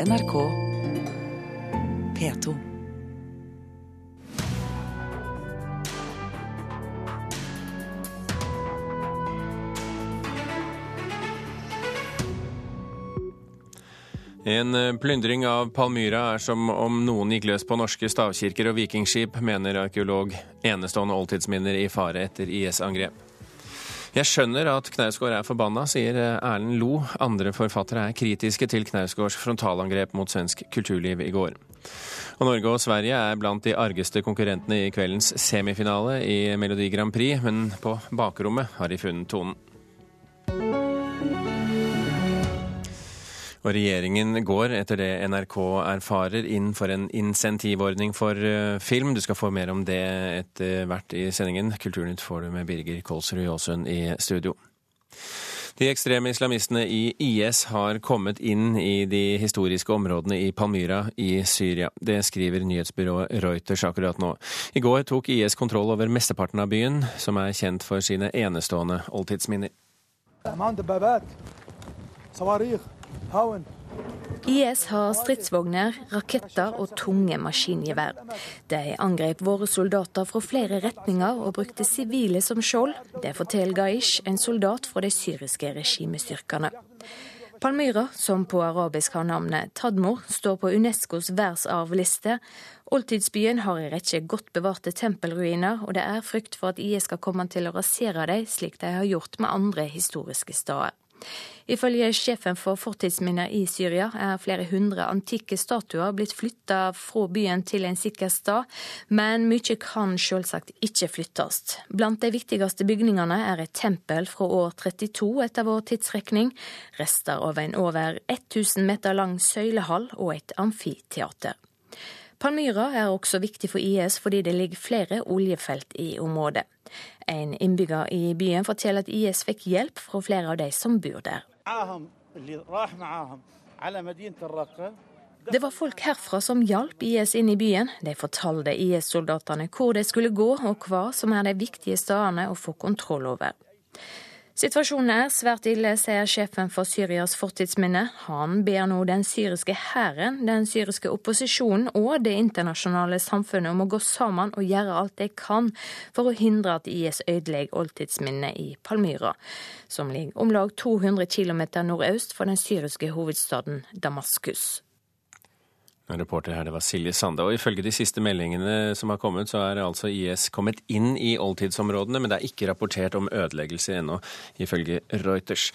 NRK P2. En eh, plyndring av Palmyra er som om noen gikk løs på norske stavkirker og vikingskip, mener arkeolog. Enestående oldtidsminner i fare etter IS-angrep. Jeg skjønner at Knausgård er forbanna, sier eh, Erlend Lo. Andre forfattere er kritiske til Knausgårds frontalangrep mot svensk kulturliv i går. Og Norge og Sverige er blant de argeste konkurrentene i kveldens semifinale i Melodi Grand Prix, men på bakrommet har de funnet tonen. Og regjeringen går, etter det NRK erfarer, inn for en insentivordning for eh, film. Du skal få mer om det etter hvert i sendingen. Kulturnytt får du med Birger Kolsrud Jåsund i studio. De ekstreme islamistene i IS har kommet inn i de historiske områdene i Palmyra i Syria. Det skriver nyhetsbyrået Reuters akkurat nå. I går tok IS kontroll over mesteparten av byen, som er kjent for sine enestående oldtidsminner. IS har stridsvogner, raketter og tunge maskingevær. De angrep våre soldater fra flere retninger og brukte sivile som skjold. Det forteller Gaish, en soldat fra de syriske regimestyrkene. Palmyra, som på arabisk har navnet Tadmor, står på Unescos verdensarvliste. Oldtidsbyen har en rekke godt bevarte tempelruiner, og det er frykt for at IS skal komme til å rasere dem, slik de har gjort med andre historiske steder. Ifølge sjefen for fortidsminner i Syria er flere hundre antikke statuer blitt flytta fra byen til en sikker stad, men mye kan selvsagt ikke flyttes. Blant de viktigste bygningene er et tempel fra år 32 etter vår tidsrekning, rester av en over 1000 meter lang søylehall og et amfiteater. Palmyra er også viktig for IS fordi det ligger flere oljefelt i området. En innbygger i byen forteller at IS fikk hjelp fra flere av de som bor der. Det var folk herfra som hjalp IS inn i byen. De fortalte IS-soldatene hvor de skulle gå og hva som er de viktige stedene å få kontroll over. Situasjonen er svært ille, sier sjefen for Syrias fortidsminne. Han ber nå den syriske hæren, den syriske opposisjonen og det internasjonale samfunnet om å gå sammen og gjøre alt de kan for å hindre at IS ødelegger oldtidsminnet i Palmyra, som ligger om lag 200 km nordøst for den syriske hovedstaden Damaskus. Reporter her, det var Silje Sande. Og ifølge de siste meldingene som har kommet, så er altså IS kommet inn i oldtidsområdene, men det er ikke rapportert om ødeleggelse ennå, ifølge Reuters.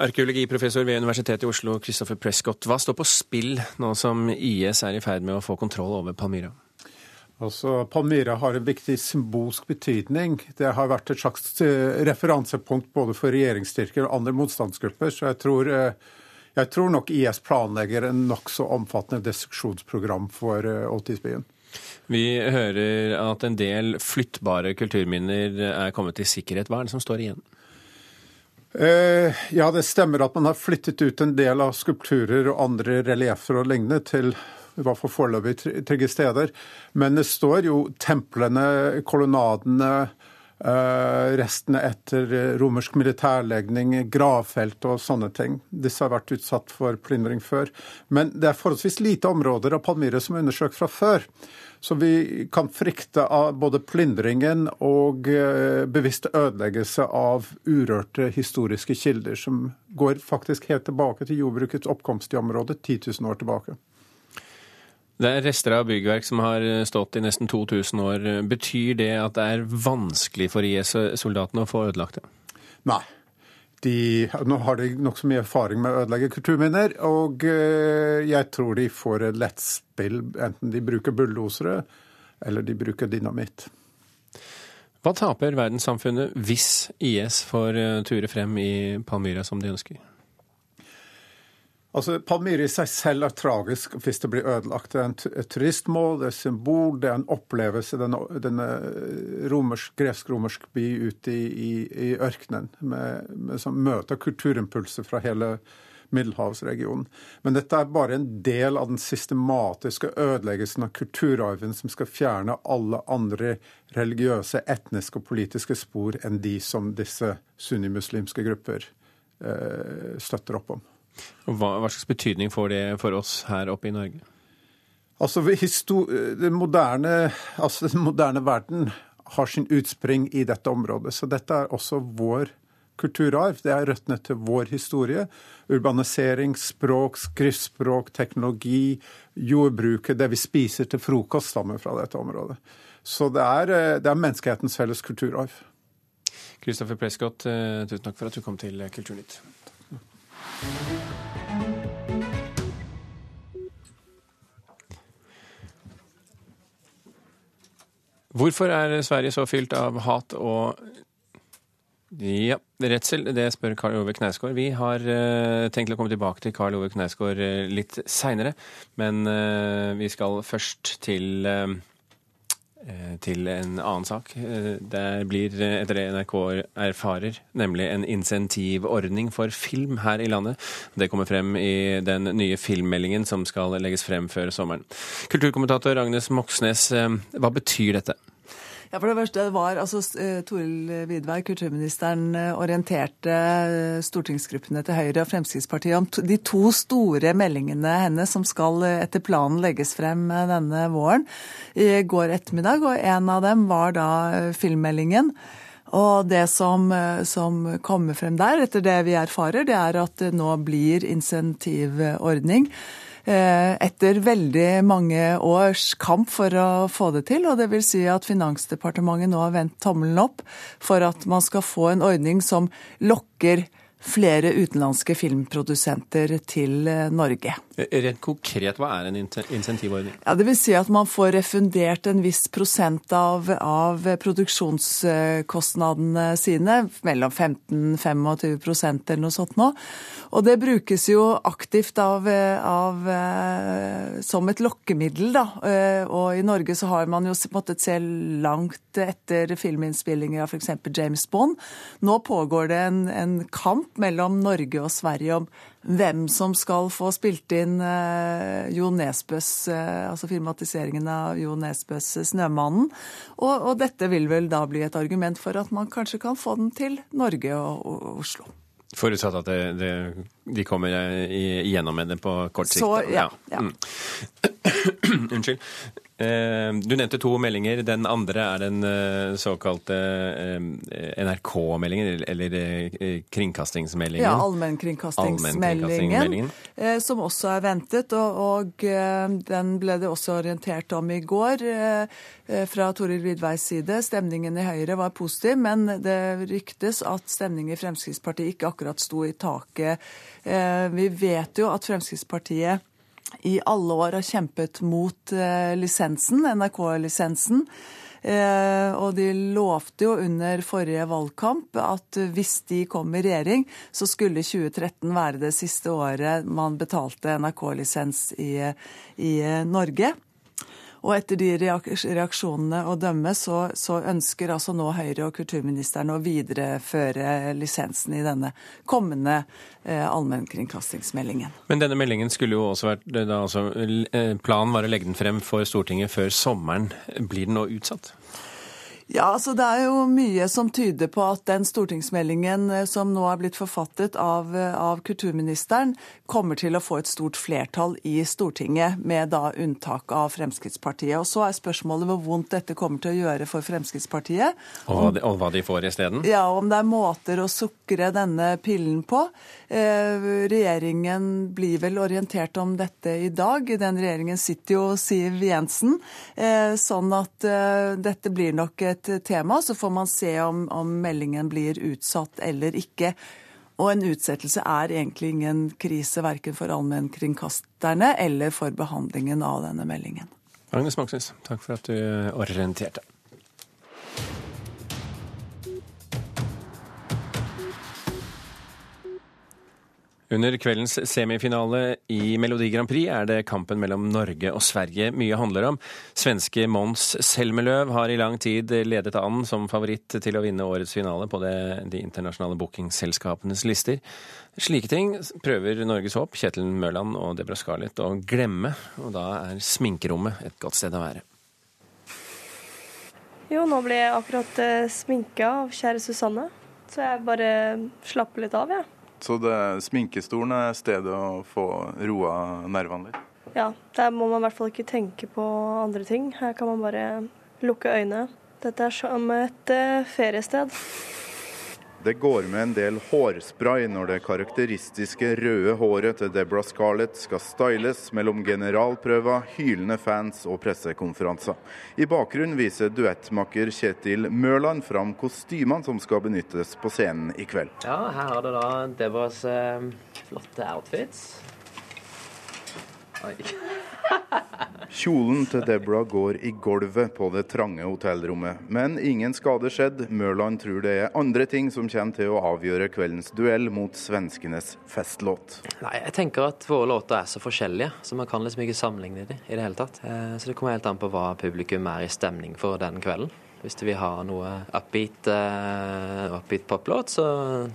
Arkeologiprofessor ved Universitetet i Oslo, Christopher Prescott, hva står på spill nå som IS er i ferd med å få kontroll over Palmyra? Altså, Palmyra har en viktig symbolsk betydning. Det har vært et slags eh, referansepunkt både for regjeringsstyrker og andre motstandsgrupper, så jeg tror eh, jeg tror nok IS planlegger en nokså omfattende destruksjonsprogram for uh, oldtidsbyen. Vi hører at en del flyttbare kulturminner er kommet i sikkerhet. Hva er det som står igjen? Uh, ja, det stemmer at man har flyttet ut en del av skulpturer og andre relieffer og lignende til i hvert fall foreløpig trygge steder. Men det står jo templene, kolonnadene, Eh, restene etter eh, romersk militærlegning, gravfelt og sånne ting. Disse har vært utsatt for plyndring før. Men det er forholdsvis lite områder av Palmyra som er undersøkt fra før. Så vi kan frykte av både plyndringen og eh, bevisst ødeleggelse av urørte historiske kilder, som går faktisk helt tilbake til jordbrukets oppkomst i området 10 000 år tilbake. Det er rester av byggverk som har stått i nesten 2000 år. Betyr det at det er vanskelig for IS-soldatene å få ødelagt det? Nei. De, nå har de nokså mye erfaring med å ødelegge kulturminner, og eh, jeg tror de får et lett spill, enten de bruker bulldosere eller de bruker dynamitt. Hva taper verdenssamfunnet hvis IS får eh, ture frem i Palmyra som de ønsker? Altså, Palmyra i seg selv er tragisk hvis det blir ødelagt. Det er et turistmål, det er et symbol, det er en opplevelse. Denne, denne gresk-romersk by ute i, i, i ørkenen med, med som møter kulturimpulser fra hele middelhavsregionen. Men dette er bare en del av den systematiske ødeleggelsen av kulturarven som skal fjerne alle andre religiøse, etniske og politiske spor enn de som disse sunnimuslimske grupper eh, støtter opp om. Hva, hva slags betydning får det for oss her oppe i Norge? Altså, den moderne, altså, den moderne verden har sin utspring i dette området. Så dette er også vår kulturarv. Det er røttene til vår historie. Urbanisering, språk, skriftspråk, teknologi, jordbruket, det vi spiser til frokost, stammer fra dette området. Så det er, det er menneskehetens felles kulturarv. Kristoffer Prescott, eh, tusen takk for at du kom til Kulturnytt. Hvorfor er Sverige så fylt av hat og ja, redsel, det spør Karl Ove Knausgård. Vi har uh, tenkt å komme tilbake til Karl Ove Knausgård uh, litt seinere, men uh, vi skal først til til en annen sak. Det blir, etter det NRK erfarer, nemlig en insentivordning for film her i landet. Det kommer frem i den nye filmmeldingen som skal legges frem før sommeren. Kulturkommentator Agnes Moxnes, hva betyr dette? Ja, for det første var altså eh, Toril Vidvei, kulturministeren, eh, orienterte eh, stortingsgruppene til Høyre og Fremskrittspartiet om de to store meldingene hennes som skal etter planen legges frem denne våren i går ettermiddag. Og en av dem var da filmmeldingen. Og det som, som, kommer frem der, etter det vi erfarer, det er at det nå blir insentivordning etter veldig mange års kamp for å få det til. Og det vil si at Finansdepartementet nå har vendt tommelen opp for at man skal få en ordning som lokker flere utenlandske filmprodusenter til eh, Norge. Rent konkret, hva er en insentivordning? Ja, det vil si at man får refundert en viss prosent av, av produksjonskostnadene sine, mellom 15-25% eller noe sånt nå. Og det brukes jo aktivt av, av, eh, som et lokkemiddel, da. Eh, og i Norge så har man jo måttet se langt etter filminnspillinger av f.eks. James Bond. Nå pågår det en, en kamp mellom Norge og Sverige om hvem som skal få spilt inn eh, Jo Nesbøs, eh, altså filmatiseringen av Jo Nesbøs 'Snømannen'. Og, og, dette vil vel da bli et argument for at man kanskje kan få den til Norge og, og Oslo. Forutsatt at det, det, de kommer igjennom med det på kort sikt? Så, ja. ja. Mm. Unnskyld. Eh, du nevnte to meldinger. Den andre er den eh, såkalte eh, NRK-meldingen, eller kringkastingsmeldingen. Ja, allmennkringkastingsmeldingen, som også er ventet. Og, og, den ble det også orientert om i går fra Toril Vidveis side. Stemningen i Høyre var positiv, men det ryktes at stemningen i Fremskrittspartiet ikke akkurat sto i taket. Vi vet jo at Fremskrittspartiet i alle år har kjempet mot eh, lisensen, NRK-lisensen. Eh, og de lovte jo under forrige valgkamp at hvis de kom i regjering, så skulle 2013 være det siste året man betalte NRK-lisens i, i Norge. Og etter de reaksjonene å dømme, så, så, ønsker altså nå Høyre og kulturministeren å videreføre lisensen i denne kommende eh, allmennkringkastingsmeldingen. Men denne meldingen skulle jo også vært da, altså, eh, Planen var å legge den frem for Stortinget før sommeren. Blir den nå utsatt? Ja, altså Det er jo mye som tyder på at den stortingsmeldingen eh, som nå er blitt forfattet av, eh, av, kulturministeren, kommer til å få et stort flertall i Stortinget, med da unntak av Fremskrittspartiet. Og Så er spørsmålet hvor vondt dette kommer til å gjøre for Fremskrittspartiet. Og hva de, og hva de får isteden? Ja, om det er måter å sukre denne pillen på. Eh, regjeringen blir vel orientert om dette i dag. Den regjeringen sitter jo Siv Jensen. Eh, sånn at eh, dette blir nok et tema. Så får man se om, om meldingen blir utsatt eller ikke. Og en utsettelse er egentlig ingen krise verken for allmennkringkasterne eller for behandlingen av denne meldingen. Agnes Moxnes, takk for at du orienterte. Under kveldens semifinale i Melodi Grand Prix er det kampen mellom Norge og Sverige mye handler om. Svenske Mons Selmelöv har i lang tid ledet an som favoritt til å vinne årets finale på det, de internasjonale bookingselskapenes lister. Slike ting prøver Norges håp, Kjetil Mørland og Debra Scarlett, å glemme, og da er sminkerommet et godt sted å være. Jo, nå ble jeg akkurat eh, sminka av kjære Susanne, så jeg bare slapper litt av, jeg. Ja Så det, sminkestolen er stedet å få roa nervene litt. Ja, der må man i hvert fall ikke tenke på andre ting. Her kan man bare lukke øynene. Dette er som et uh, feriested. Det går med en del hårspray når det karakteristiske røde håret til Deborah Scarlett skal styles mellom generalprøver, hylende fans og pressekonferanser. I bakgrunnen viser duettmakker Kjetil Mørland fram kostymene som skal benyttes på scenen i kveld. Ja, her har du da Deborahs eh, flotte outfits. Oi. Kjolen til Deborah går i gulvet på det trange hotellrommet. Men ingen skade skjedd. Mørland tror det er andre ting som kommer til å avgjøre kveldens duell mot svenskenes festlåt. Nei, Jeg tenker at våre låter er så forskjellige, så man kan liksom ikke sammenligne dem i det hele tatt. Eh, så det kommer helt an på hva publikum er i stemning for den kvelden. Hvis de vil ha noe upbeat, uh, upbeat poplåt, så,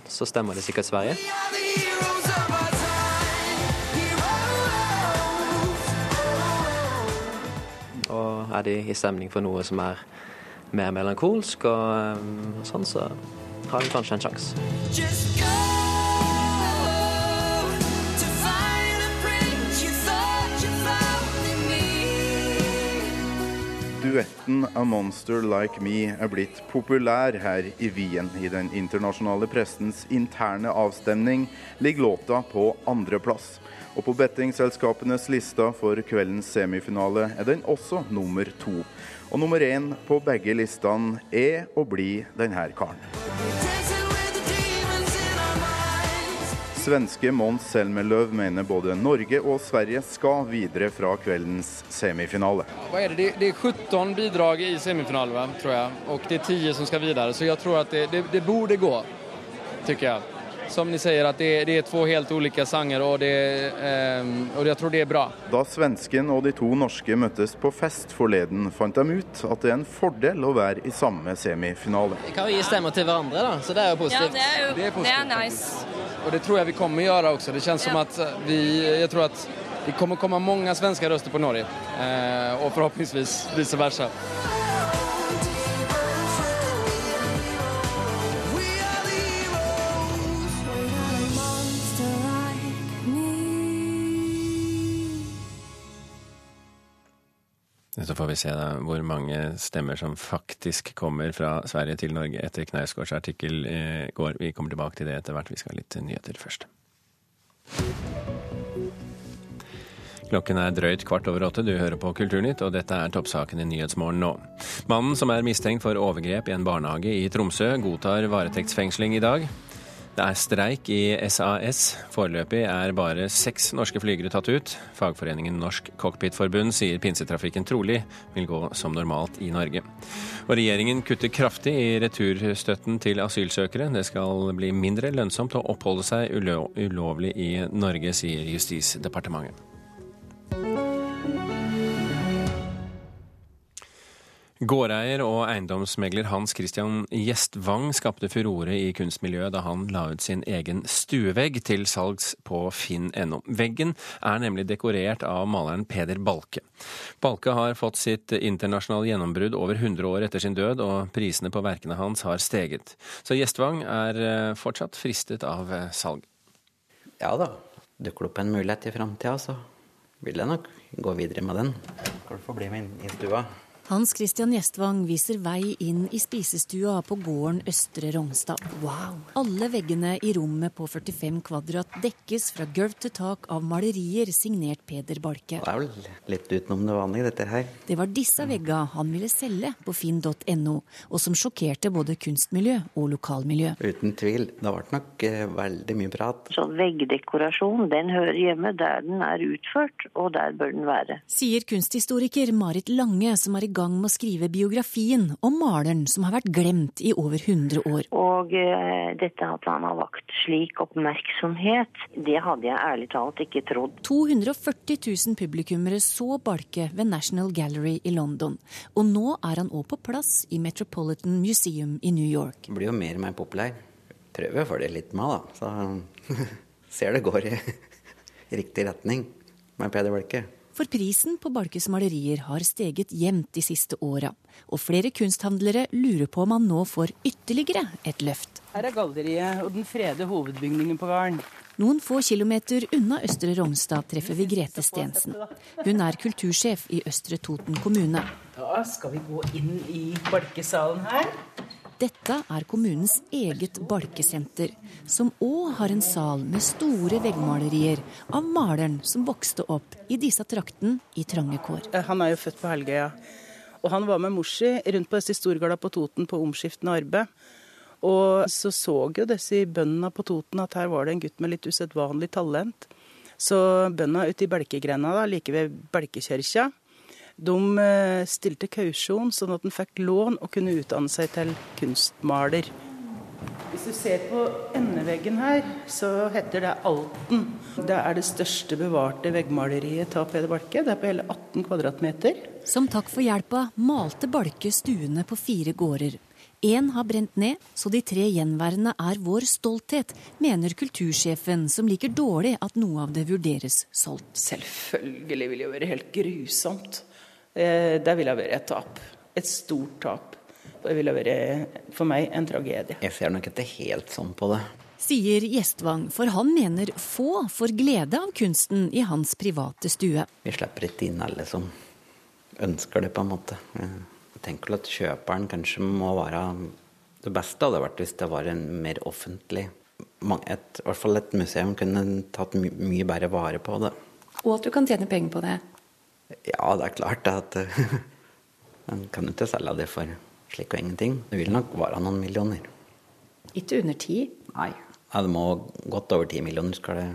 så stemmer det sikkert Sverige. Er de i stemning for noe som er mer melankolsk, og, og sånn, så har de kanskje en sjanse. Duetten A Monster Like Me er blitt populær her i Wien. I den internasjonale pressens interne avstemning ligger låta på andreplass. Og på bettingselskapenes lista for kveldens semifinale er den også nummer to. Og nummer én på begge listene er og blir denne karen. Svenske Mons Selmelöv mener både Norge og Sverige skal videre fra kveldens semifinale. Hva er det? det? er 17 bidrag i semifinalen, tror jeg. Og det er 10 som skal videre. Så jeg tror at det, det, det burde gå, syns jeg. Som ni sier, at det, det er to helt ulike sanger, og, eh, og jeg tror det er bra. Da svensken og de to norske møttes på fest forleden, fant de ut at det er en fordel å være i samme semifinale. Vi kan jo gi stemmer til hverandre, da, så det er jo positivt. Ja, det er, jo, det er, positivt. det er nice. Og det tror jeg vi kommer å gjøre også. Det kjennes som at vi Jeg tror at det kommer komme mange svenske røster på Norge, eh, og forhåpentligvis vice versa. Så får vi se da hvor mange stemmer som faktisk kommer fra Sverige til Norge etter Knausgårds artikkel i går. Vi kommer tilbake til det etter hvert. Vi skal ha litt nyheter først. Klokken er drøyt kvart over åtte. Du hører på Kulturnytt, og dette er toppsaken i Nyhetsmorgen nå. Mannen som er mistenkt for overgrep i en barnehage i Tromsø, godtar varetektsfengsling i dag. Det er streik i SAS. Foreløpig er bare seks norske flygere tatt ut. Fagforeningen Norsk Cockpitforbund sier pinsetrafikken trolig vil gå som normalt i Norge. Og regjeringen kutter kraftig i returstøtten til asylsøkere. Det skal bli mindre lønnsomt å oppholde seg ulovlig i Norge, sier Justisdepartementet. Gårdeier og eiendomsmegler Hans Christian Gjestvang skapte furore i kunstmiljøet da han la ut sin egen stuevegg til salgs på finn.no. Veggen er nemlig dekorert av maleren Peder Balke. Balke har fått sitt internasjonale gjennombrudd over 100 år etter sin død, og prisene på verkene hans har steget. Så Gjestvang er eh, fortsatt fristet av eh, salg. Ja da, dukker det opp en mulighet i framtida, så vil jeg nok gå videre med den. Skal du få bli med inn i stua? Hans Christian Gjestvang viser vei inn i spisestua på gården Østre Rognstad. Wow! Alle veggene i rommet på 45 kvadrat dekkes fra gulv til tak av malerier signert Peder Balke. Det er vel litt utenom det vanlige, dette her. Det var disse veggene han ville selge på finn.no, og som sjokkerte både kunstmiljø og lokalmiljø. Uten tvil. Det ble nok eh, veldig mye prat. Så veggdekorasjon, den hører hjemme der den er utført, og der bør den være. Sier kunsthistoriker Marit Lange, som er i gang med å skrive biografien om maleren som har vært glemt i over 100 år. Og eh, dette at han har vakt slik oppmerksomhet, det hadde jeg ærlig talt ikke trodd. 240 000 publikummere så Balke ved National Gallery i London. Og nå er han òg på plass i Metropolitan Museum i New York. Det blir jo mer og mer populær. Prøver å følge litt med, da. Så ser det går i riktig retning med Peder Balke. For prisen på Balkes malerier har steget jevnt de siste åra, og flere kunsthandlere lurer på om han nå får ytterligere et løft. Her er galleriet og den frede hovedbygningen på gården. Noen få kilometer unna Østre Rognstad treffer vi Grete Stensen. Hun er kultursjef i Østre Toten kommune. Da skal vi gå inn i Balkesalen her. Dette er kommunens eget balkesenter, som òg har en sal med store veggmalerier av maleren som vokste opp i disse traktene i trange kår. Eh, han er jo født på Helgøya. Og han var med mor si rundt på disse storgårda på Toten på omskiftende arbeid. Og så så jo disse bøndene på Toten at her var det en gutt med litt usedvanlig talent. Så bøndene ute i Belkegrenda, da, like ved Belkekirka, de eh, stilte kausjon sånn at han fikk lån og kunne utdanne seg til kunstmaler. Hvis du ser på endeveggen her, så heter det Alten. Det er det største bevarte veggmaleriet av Peder Balke. Det er på hele 18 kvadratmeter. Som takk for hjelpa malte Balke stuene på fire gårder. Én har brent ned, så de tre gjenværende er vår stolthet, mener kultursjefen, som liker dårlig at noe av det vurderes solgt. Selvfølgelig vil det jo være helt grusomt. Eh, det ville vært et tap. Et stort tap. Det ville vært for meg en tragedie. Jeg ser nok ikke helt sånn på det. Sier Gjestvang, for han mener få får glede av kunsten i hans private stue. Vi slipper ikke inn alle som ønsker det, på en måte. Jeg tenker at kjøperen kanskje må være Det beste hadde vært hvis det var en mer offentlig et, I hvert fall et museum kunne tatt my mye bedre vare på det. Og at du kan tjene penger på det? Ja, det er klart at En kan jo ikke selge det for slik og ingenting. Det vil nok være noen millioner. Ikke under ti? Nei. Ja, det må godt over ti millioner skal det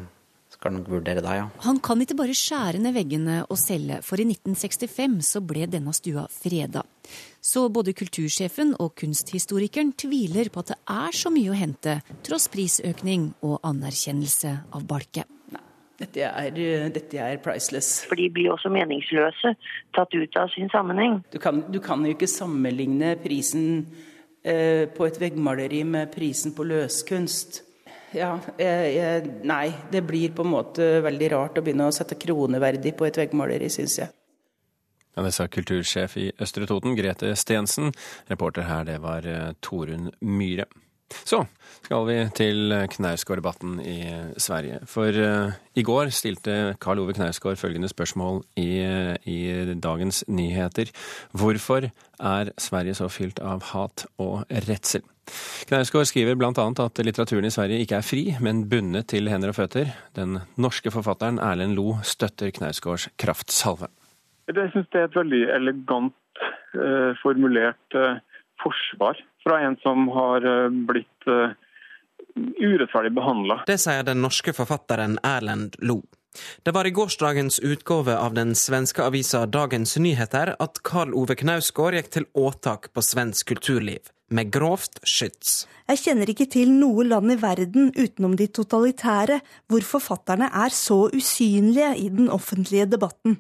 skal nok vurdere deg, ja. Han kan ikke bare skjære ned veggene og selge, for i 1965 så ble denne stua freda. Så både kultursjefen og kunsthistorikeren tviler på at det er så mye å hente, tross prisøkning og anerkjennelse av Balke. Dette er, eh, dette er, priceless. For de blir også meningsløse, tatt ut av sin sammenheng. Du kan, du kan jo ikke sammenligne prisen eh, på et veggmaleri med prisen på løskunst. Ja, jeg, jeg, nei, det blir på en måte veldig rart å begynne å sette kroneverdig på et veggmaleri, syns jeg. Ja, det sa kultursjef i Østre Toten, Grete Stensen. Reporter her, det var eh, Torunn Myhre. Så skal vi til Knausgård-debatten i Sverige. For uh, i går stilte Karl Ove Knausgård følgende spørsmål i, uh, i, Dagens Nyheter. Hvorfor er Sverige så fylt av hat og redsel? Knausgård skriver bl.a. at litteraturen i Sverige ikke er fri, men bundet til hender og føtter. Den norske forfatteren Erlend Lo støtter Knausgårds kraftsalve. Jeg syns det er et veldig elegant uh, formulert forsvar fra en som har eh, blitt eh, urettferdig behandla. Det sier den norske forfatteren Erlend Lo. Det var i gårsdagens utgave av den svenske avisa Dagens Nyheter at Karl Ove Knausgård gikk til åtak på svensk kulturliv, med grovt skyts. Jeg kjenner ikke til noe land i verden utenom de totalitære hvor forfatterne er så usynlige i den offentlige debatten.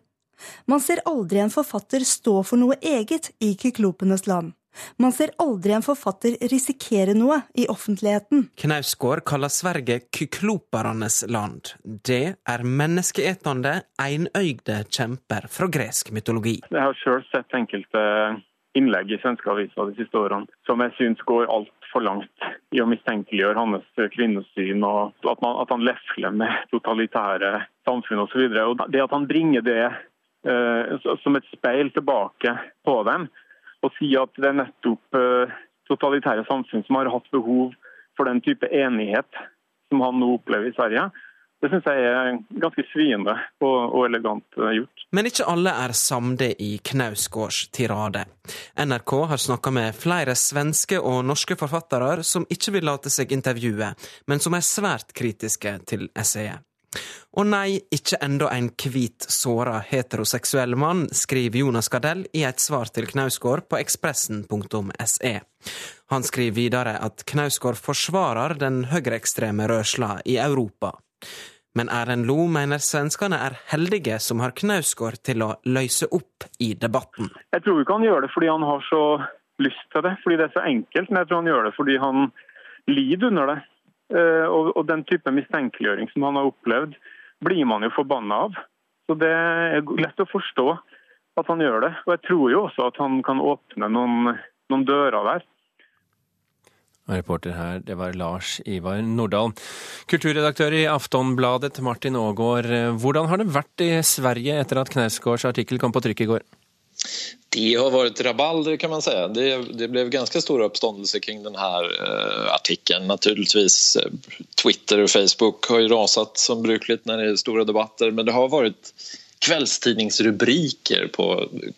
Man ser aldri en forfatter stå for noe eget i kyklopenes land. Man ser aldri en forfatter risikere noe i offentligheten. Knausgård kaller Sverige kykloparenes land. Det er menneskeetende, enøyde kjemper fra gresk mytologi. Jeg har sjøl sett enkelte innlegg i svenske aviser de siste årene som jeg syns går altfor langt i å mistenkeliggjøre hans kvinnesyn, og at, man, at han lefler med totalitære samfunn osv. Det at han bringer det uh, som et speil tilbake på dem, og si at det er nettopp eh, totalitære samfunn som har hatt behov for den type enighet som han nå opplever i Sverige. Det syns jeg er ganske sviende og, elegant eh, gjort. Men ikke alle er samde i Knausgårds tirade. NRK har snakka med flere svenske og norske forfattere som ikke vil late seg intervjue, men som er svært kritiske til essayet. Og nei, ikke enda en hvit, såra heteroseksuell mann, skriver Jonas Gardell i et svar til Knausgård på ekspressen.se. Han skriver videre at Knausgård forsvarer den høyreekstreme rørsla i Europa. Men Erlend Lo mener svenskene er heldige som har Knausgård til å løse opp i debatten. Jeg tror ikke han gjør det fordi han har så lyst til det, fordi det er så enkelt, men jeg tror han gjør det fordi han lider under det. Eh, og, og den type mistenkeliggjøring som han har opplevd, blir man jo forbanna av. Så det er lett å forstå at han gjør det. Og jeg tror jo også at han kan åpne noen, noen dører der. Reporter her, det var Lars Ivar Nordahl. Kulturredaktør i Aftonbladet, Martin Aagaard. Hvordan har det vært i Sverige etter at Knausgårds artikkel kom på trykk i går? Det har vært rabalder kan man si. Det, det ble ganske stor oppstandelse kring denne uh, artikkelen. Naturligvis uh, Twitter og Facebook har jo raset som brukelig når det er store debatter, men det har vært kvällstidningsrubriker på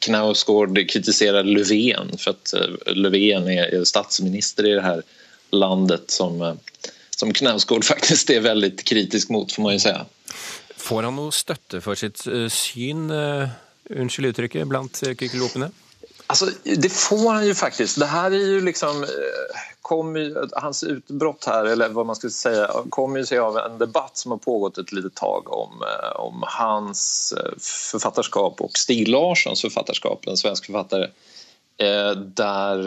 Knausgård kritiserer Löfven for at uh, Löfven er, er statsminister i det her landet som, uh, som Knausgård faktisk er veldig kritisk mot, får man jo si. Får han noe støtte for sitt syn? Unnskyld uttrykket, blant kykkelopene? Alltså, det får han jo faktisk. Det her er jo liksom kom ju, Hans utbrott her, eller hva man skal si, kom jo seg av en debatt som har pågått et lite tag om, om hans forfatterskap og Stig Larssons forfatterskap, en svensk forfatter. Der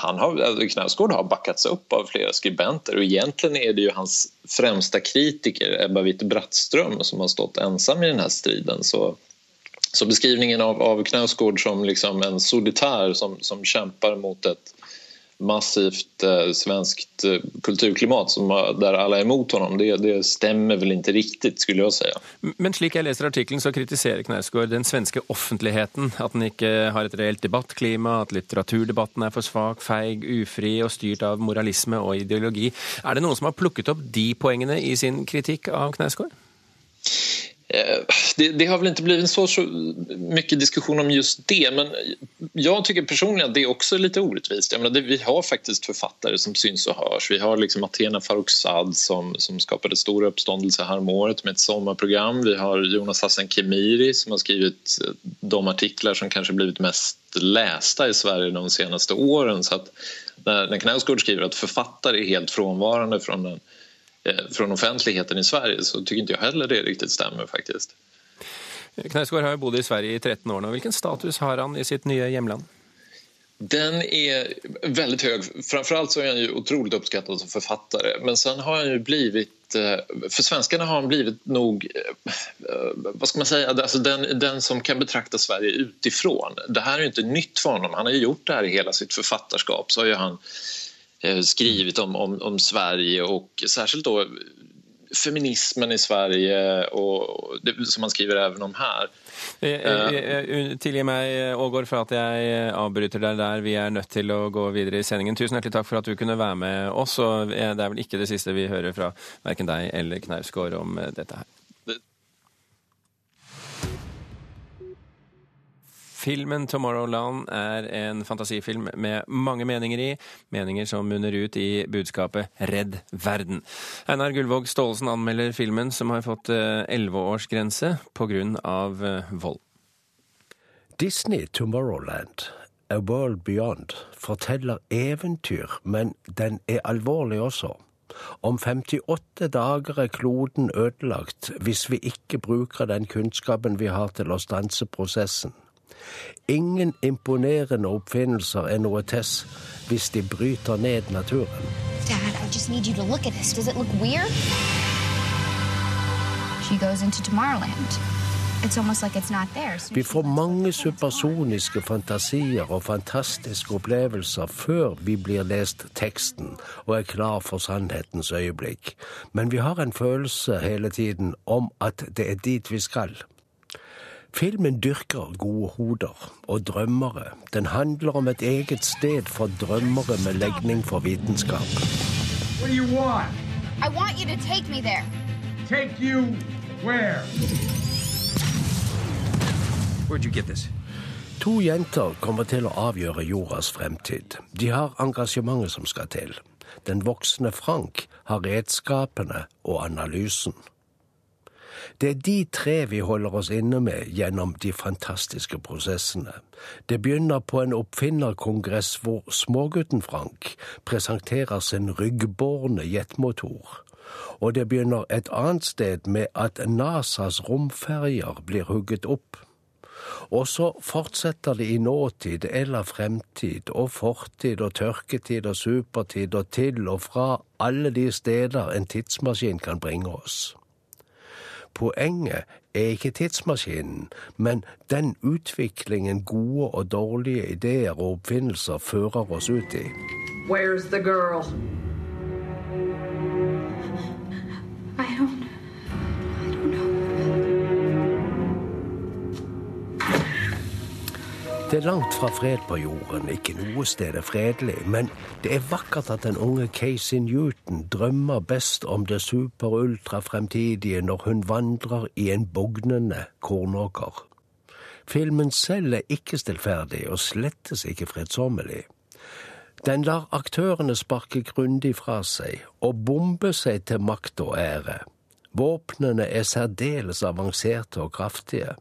han har, Knausgård har backats opp av flere skribenter og egentlig er det jo hans fremste kritiker Ebba Witt-Brattström som har stått ensam i denne striden. Så så beskrivningen av, av Knausgård som liksom en solitær som, som kjemper mot et massivt eh, svenskt eh, kulturklimat som, der alle er imot honom, det, det, stemmer vel ikke riktig, skulle jeg si. Men slik jeg leser artikkelen, så kritiserer Knausgård den svenske offentligheten. At den ikke har et reelt debattklima, at litteraturdebatten er for svak, feig, ufri og styrt av moralisme og ideologi. Er det noen som har plukket opp de poengene i sin kritikk av Knausgård? Det, det, har väl inte blivit så, så mycket diskussion om just det men jag tycker personligen att det är också lite orättvist. Jag menar, det, vi har faktiskt författare som syns och hörs. Vi har liksom Athena Farrokhzad som, som skapade stor uppståndelse året med ett sommarprogram. Vi har Jonas Hassan Khemiri som har skrivit de artiklar som kanske blivit mest lästa i Sverige de senaste åren. Så att när, när Knausgård skriver att författare är helt frånvarande från den från offentligheten i Sverige så tycker inte jag heller det riktigt stämmer faktiskt. Knausgård har jo bodd i Sverige i 13 år nå. Hvilken status har han i sitt nye hjemland? Den er veldig høy. Framfor alt så er han jo otroligt oppskattet som forfatter. Men sen har han jo blivit For svenskene har han blivit nog Hva skal man si alltså den, den, som kan betrakte Sverige utifrån. Det her er jo ikke nytt for ham. Han har jo gjort det her i hele sitt författarskap. Så har han skrivit om, om, om Sverige og særskilt då feminismen i Sverige, og det, som han skriver även om her. Tilgi meg, Ågård, for at jeg avbryter deg der. Vi er nødt til å gå videre i sendingen. Tusen hjertelig takk for at du kunne være med oss. og Det er vel ikke det siste vi hører fra verken deg eller Knausgård om dette her. Filmen 'Tomorrowland' er en fantasifilm med mange meninger i, meninger som munner ut i budskapet 'Redd verden'. Einar Gullvåg Staalesen anmelder filmen, som har fått elleveårsgrense pga. vold. Disney 'Tomorrowland', A World Beyond, forteller eventyr, men den er alvorlig også. Om 58 dager er kloden ødelagt hvis vi ikke bruker den kunnskapen vi har til å stanse prosessen. Ingen imponerende oppfinnelser er noe tess hvis de bryter ned naturen. Dad, I just need you to look at this. Does it look weird? She goes into Tomorrowland. It's almost like it's not there. Vi får mange supersoniske fantasier og fantastiske opplevelser før vi blir lest teksten og er klar for sannhetens øyeblikk. Men vi har en følelse hele tiden om at det er dit vi skal. Filmen dyrker gode hoder og drømmere. Den handler om et eget sted for drømmere med legning for vitenskap. What do you want? I want you to take me there. Take you where? Where'd you get this? To jenter kommer til å avgjøre jordas fremtid. De har engasjementet som skal til. Den voksne Frank har redskapene og analysen. Det er de tre vi holder oss inne med gjennom de fantastiske prosessene. Det begynner på en oppfinnerkongress hvor smågutten Frank presenterer sin ryggbårne jetmotor. Og det begynner et annet sted med at NASAs romferjer blir hugget opp. Og så fortsetter det i nåtid eller fremtid og fortid og tørketid og supertid og til og fra alle de steder en tidsmaskin kan bringe oss. Poenget er ikke tidsmaskinen, men den utviklingen gode og dårlige ideer og oppfinnelser fører oss ut i. Where's the girl? I don't. Det er langt fra fred på jorden, ikke noe sted er fredelig, men det er vakkert at den unge Casey Newton drømmer best om det super-ultra-fremtidige når hun vandrer i en bugnende kornåker. Filmen selv er ikke stillferdig og slettes ikke fredsommelig. Den lar aktørene sparke grundig fra seg og bombe seg til makt og ære. Våpnene er særdeles avanserte og kraftige.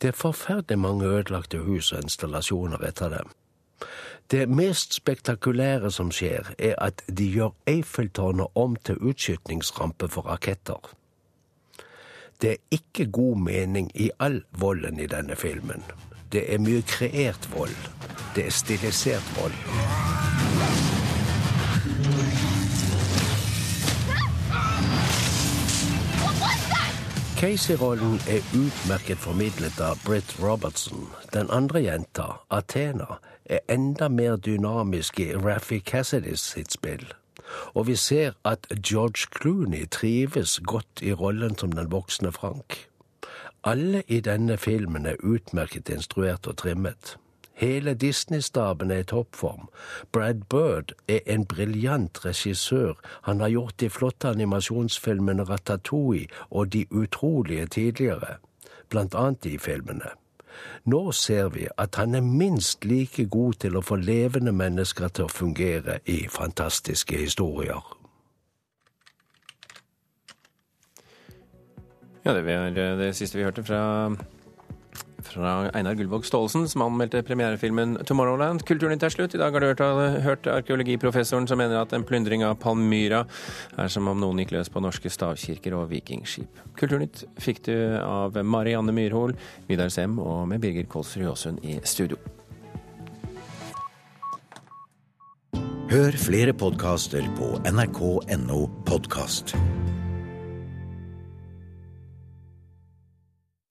Det er forferdelig mange ødelagte hus og installasjoner etter dem. Det mest spektakulære som skjer, er at de gjør Eiffeltårnet om til utskytningsrampe for raketter. Det er ikke god mening i all volden i denne filmen. Det er mye kreert vold. Det er stilisert vold. Casey-rollen er utmerket formidlet av Britt Robertson. Den andre jenta, Athena, er enda mer dynamisk i Raffi Cassidys sitt spill. Og vi ser at George Clooney trives godt i rollen som den voksne Frank. Alle i denne filmen er utmerket instruert og trimmet. Hele Disney-staben er i toppform. Brad Bird er en briljant regissør. Han har gjort de flotte animasjonsfilmene Ratatouille og De utrolige tidligere, blant annet de filmene. Nå ser vi at han er minst like god til å få levende mennesker til å fungere i fantastiske historier. Ja, det var det siste vi hørte fra fra Einar Gullvåg Staalesen, som anmeldte premierefilmen 'Tomorrowland'. Kulturnytt er slutt. I dag har du hørt, hørt arkeologiprofessoren som mener at en plyndring av Palmyra er som om noen gikk løs på norske stavkirker og vikingskip. Kulturnytt fikk du av Marianne Myrhol, Vidar Sem og med Birger Kolsrud Aasund i studio. Hør flere podkaster på nrk.no podkast.